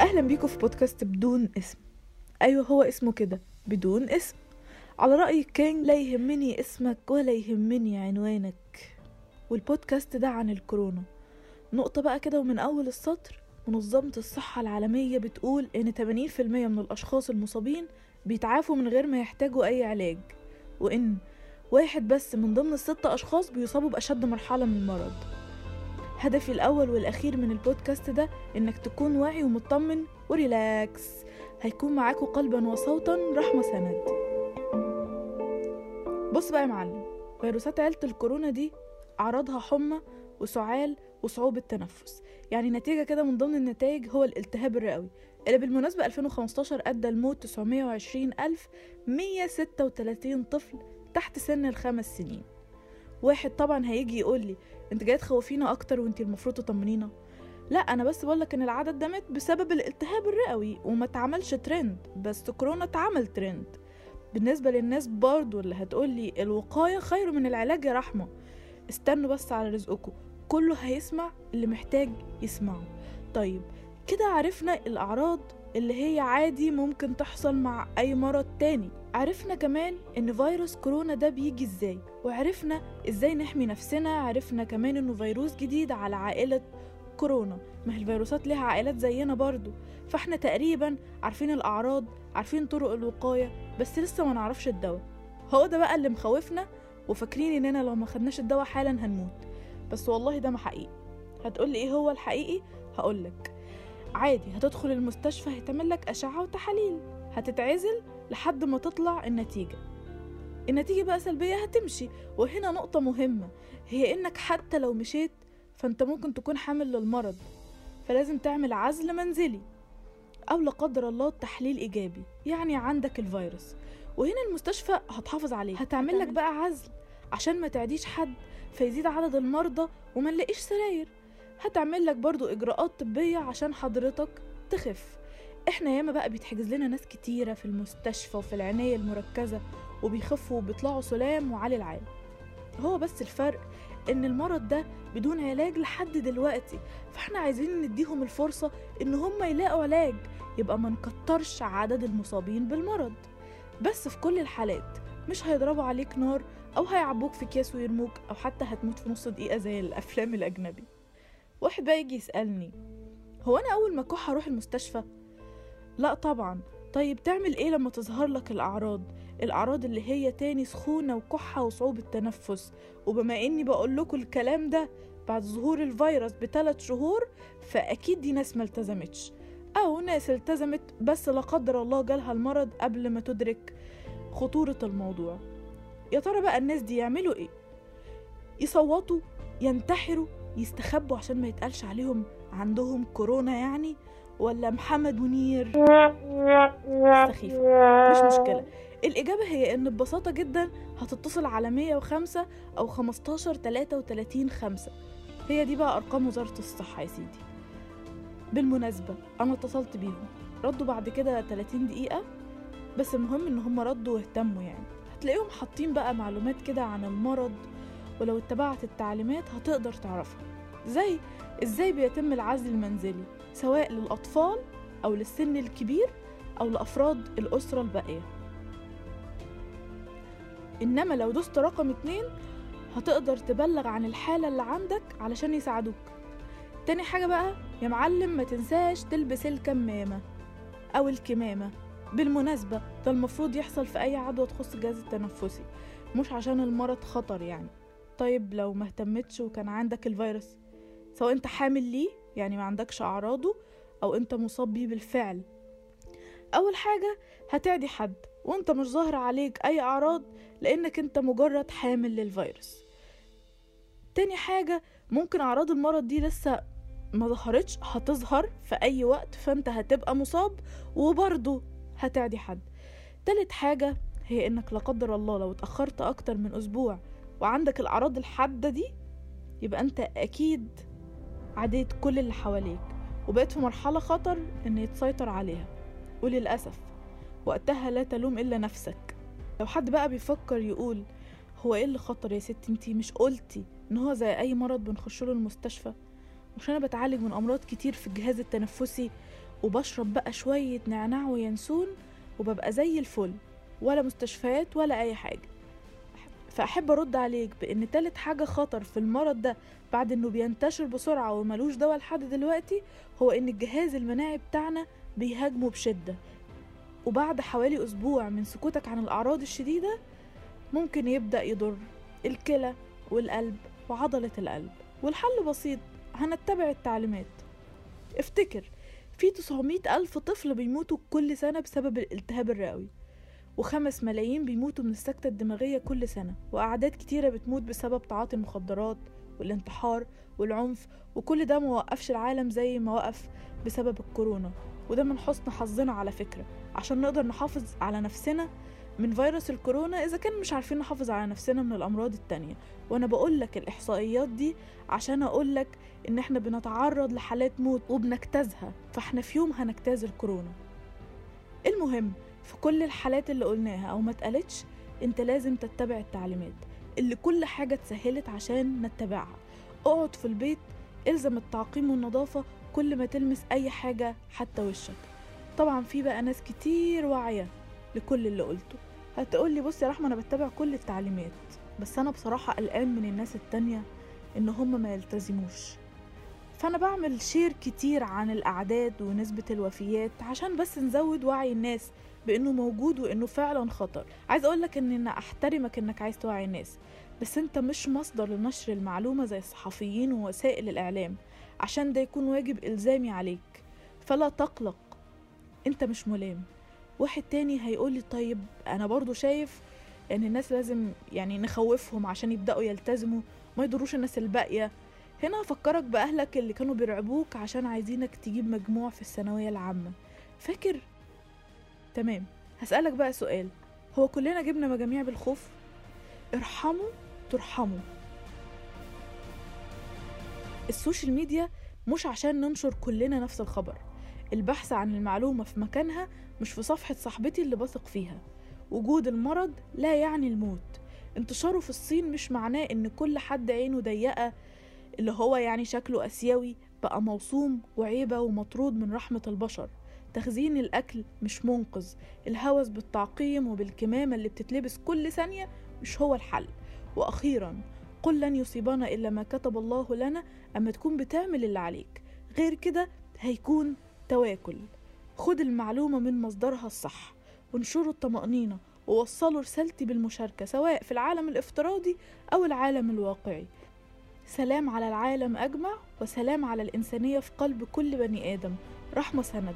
أهلا بيكم في بودكاست بدون اسم. أيوه هو اسمه كده بدون اسم. على رأي كينج لا يهمني اسمك ولا يهمني عنوانك. والبودكاست ده عن الكورونا. نقطة بقى كده ومن أول السطر منظمة الصحة العالمية بتقول إن 80% من الأشخاص المصابين بيتعافوا من غير ما يحتاجوا أي علاج وإن واحد بس من ضمن الست أشخاص بيصابوا بأشد مرحلة من المرض. هدفي الأول والأخير من البودكاست ده إنك تكون واعي ومطمن وريلاكس. هيكون معاكوا قلبا وصوتا رحمة سند. بص بقى يا معلم فيروسات عيلة الكورونا دي أعراضها حمى وسعال وصعوبة تنفس. يعني نتيجة كده من ضمن النتائج هو الالتهاب الرئوي اللي بالمناسبة 2015 أدى لموت 920 ألف 136 طفل تحت سن الخمس سنين. واحد طبعا هيجي يقول لي انت جاي تخوفينا أكتر وانت المفروض تطمنينا. لا أنا بس بقول لك ان العدد ده مات بسبب الالتهاب الرئوي وما اتعملش ترند بس كورونا اتعمل ترند. بالنسبة للناس برضو اللي هتقول لي الوقاية خير من العلاج يا رحمة. استنوا بس على رزقكم. كله هيسمع اللي محتاج يسمعه. طيب كده عرفنا الأعراض اللي هي عادي ممكن تحصل مع أي مرض تاني. عرفنا كمان إن فيروس كورونا ده بيجي إزاي وعرفنا إزاي نحمي نفسنا عرفنا كمان إنه فيروس جديد على عائلة كورونا ما هي الفيروسات ليها عائلات زينا برضو. فإحنا تقريبا عارفين الأعراض عارفين طرق الوقاية بس لسه ما نعرفش الدواء. هو ده بقى اللي مخوفنا وفاكرين إننا لو ما خدناش الدواء حالا هنموت. بس والله ده ما حقيقي. هتقولي إيه هو الحقيقي؟ هقولك عادي هتدخل المستشفى هيتعمل لك أشعة وتحاليل. هتتعزل لحد ما تطلع النتيجة. النتيجة بقى سلبية هتمشي. وهنا نقطة مهمة هي إنك حتى لو مشيت فأنت ممكن تكون حامل للمرض. فلازم تعمل عزل منزلي أو لا قدر الله تحليل إيجابي يعني عندك الفيروس. وهنا المستشفى هتحافظ عليه هتعمل لك بقى عزل عشان ما تعديش حد فيزيد عدد المرضى وما نلاقيش سراير. هتعمل لك برضو إجراءات طبية عشان حضرتك تخف. إحنا ياما بقى بيتحجز لنا ناس كتيرة في المستشفى وفي العناية المركزة وبيخفوا وبيطلعوا سلام وعلي العال هو بس الفرق إن المرض ده بدون علاج لحد دلوقتي. فإحنا عايزين نديهم الفرصة إن هم يلاقوا علاج يبقى ما نكترش عدد المصابين بالمرض. بس في كل الحالات مش هيضربوا عليك نار أو هيعبوك في اكياس ويرموك أو حتى هتموت في نص دقيقة زي الأفلام الأجنبي. واحد بقى يجي يسألني هو أنا أول ما أكح هروح المستشفى؟ لا طبعا. طيب تعمل إيه لما تظهر لك الأعراض؟ الأعراض اللي هي تاني سخونة وكحة وصعوبة تنفس. وبما إني بقول لكم الكلام ده بعد ظهور الفيروس بثلاث شهور فأكيد دي ناس ملتزمتش أو ناس التزمت بس لا قدر الله جالها المرض قبل ما تدرك خطورة الموضوع. يا ترى بقى الناس دي يعملوا إيه؟ يصوتوا ينتحروا يستخبوا عشان ما يتقالش عليهم عندهم كورونا يعني؟ ولا محمد منير؟ سخيفة مش مشكلة. الإجابة هي إن ببساطة جدا هتتصل على 105 أو 15 33 5 هي دي بقى أرقام وزارة الصحة يا سيدي. بالمناسبة أنا اتصلت بيهم. ردوا بعد كده 30 دقيقة بس المهم إن هم ردوا واهتموا يعني. هتلاقيهم حاطين بقى معلومات كده عن المرض ولو اتبعت التعليمات هتقدر تعرفها. زي إزاي بيتم العزل المنزلي؟ سواء للأطفال أو للسن الكبير أو لأفراد الأسرة الباقية. إنما لو دوست رقم اتنين هتقدر تبلغ عن الحالة اللي عندك علشان يساعدوك. تاني حاجة بقى يا معلم ما تنساش تلبس الكمامة أو الكمامة. بالمناسبة ده المفروض يحصل في أي عدوى تخص الجهاز التنفسي مش عشان المرض خطر يعني. طيب لو ما اهتمتش وكان عندك الفيروس سواء أنت حامل ليه يعني ما عندكش أعراضه أو أنت مصاب بيه بالفعل. أول حاجة هتعدي حد وأنت مش ظاهر عليك أي أعراض لأنك أنت مجرد حامل للفيروس. تاني حاجة ممكن أعراض المرض دي لسه ما ظهرتش هتظهر في أي وقت فأنت هتبقى مصاب وبرضه هتعدي حد. تالت حاجة هي إنك لا قدر الله لو اتأخرت أكتر من أسبوع وعندك الأعراض الحادة دي يبقى أنت أكيد عديت كل اللي حواليك وبقيت في مرحلة خطر ان يتسيطر عليها. وللأسف وقتها لا تلوم إلا نفسك. لو حد بقى بيفكر يقول هو إيه اللي خطر يا ستي؟ أنتي مش قلتي إن هو زي أي مرض بنخش له المستشفى؟ مش أنا بتعالج من أمراض كتير في الجهاز التنفسي وبشرب بقى شوية نعناع وينسون وببقى زي الفل. ولا مستشفيات ولا أي حاجة. فأحب أرد عليك بإن تالت حاجة خطر في المرض ده بعد إنه بينتشر بسرعة وملوش دواء لحد دلوقتي هو إن الجهاز المناعي بتاعنا بيهاجمه بشدة. وبعد حوالي أسبوع من سكوتك عن الأعراض الشديدة ممكن يبدأ يضر الكلى والقلب وعضلة القلب. والحل بسيط هنتبع التعليمات. افتكر في 900 ألف طفل بيموتوا كل سنة بسبب الالتهاب الرئوي. وخمس ملايين بيموتوا من السكتة الدماغية كل سنة وأعداد كتيرة بتموت بسبب تعاطي المخدرات والانتحار والعنف وكل ده موقفش العالم زي ما وقف بسبب الكورونا. وده من حسن حظنا على فكرة عشان نقدر نحافظ على نفسنا من فيروس الكورونا إذا كان مش عارفين نحافظ على نفسنا من الأمراض التانية. وأنا بقولك الإحصائيات دي عشان أقولك إن إحنا بنتعرض لحالات موت وبنجتازها فإحنا في يوم هنجتاز الكورونا. المهم في كل الحالات اللي قلناها أو ما اتقالتش أنت لازم تتبع التعليمات. اللي كل حاجة اتسهلت عشان نتبعها اقعد في البيت إلزم التعقيم والنظافة كل ما تلمس أي حاجة حتى وشك. طبعا في بقى ناس كتير واعية لكل اللي قلته. هتقولي بص يا رحمة أنا بتبع كل التعليمات بس أنا بصراحة قلقان من الناس التانية إن هم ما يلتزموش. فأنا بعمل شير كتير عن الأعداد ونسبة الوفيات عشان بس نزود وعي الناس بإنه موجود وإنه فعلا خطر. عايز أقولك إن أنا أحترمك إنك عايز توعي الناس بس أنت مش مصدر لنشر المعلومة زي الصحفيين ووسائل الإعلام عشان ده يكون واجب إلزامي عليك. فلا تقلق أنت مش ملام. واحد تاني هيقولي طيب أنا برضو شايف إن الناس لازم يعني نخوفهم عشان يبدأوا يلتزموا ما يضروش الناس الباقية. هنا هفكرك بأهلك اللي كانوا بيرعبوك عشان عايزينك تجيب مجموع في الثانوية العامة. فاكر تمام. هسألك بقى سؤال. هو كلنا جبنا مجاميع بالخوف؟ ارحموا ترحموا. ال social media مش عشان ننشر كلنا نفس الخبر. البحث عن المعلومة في مكانها مش في صفحة صاحبتي اللي بثق فيها. وجود المرض لا يعني الموت. انتشاره في الصين مش معناه إن كل حد عينه ضيقة اللي هو يعني شكله آسيوي بقى موصوم وعيبة ومطرود من رحمة البشر. تخزين الأكل مش منقذ الهوس بالتعقيم وبالكمامة اللي بتتلبس كل ثانية مش هو الحل. وأخيرا قل لن يصيبنا إلا ما كتب الله لنا أما تكون بتعمل اللي عليك. غير كده هيكون تواكل. خد المعلومة من مصدرها الصح. وانشروا الطمأنينة ووصلوا رسالتي بالمشاركة سواء في العالم الافتراضي أو العالم الواقعي. سلام على العالم أجمع وسلام على الإنسانية في قلب كل بني آدم. رحمة سند.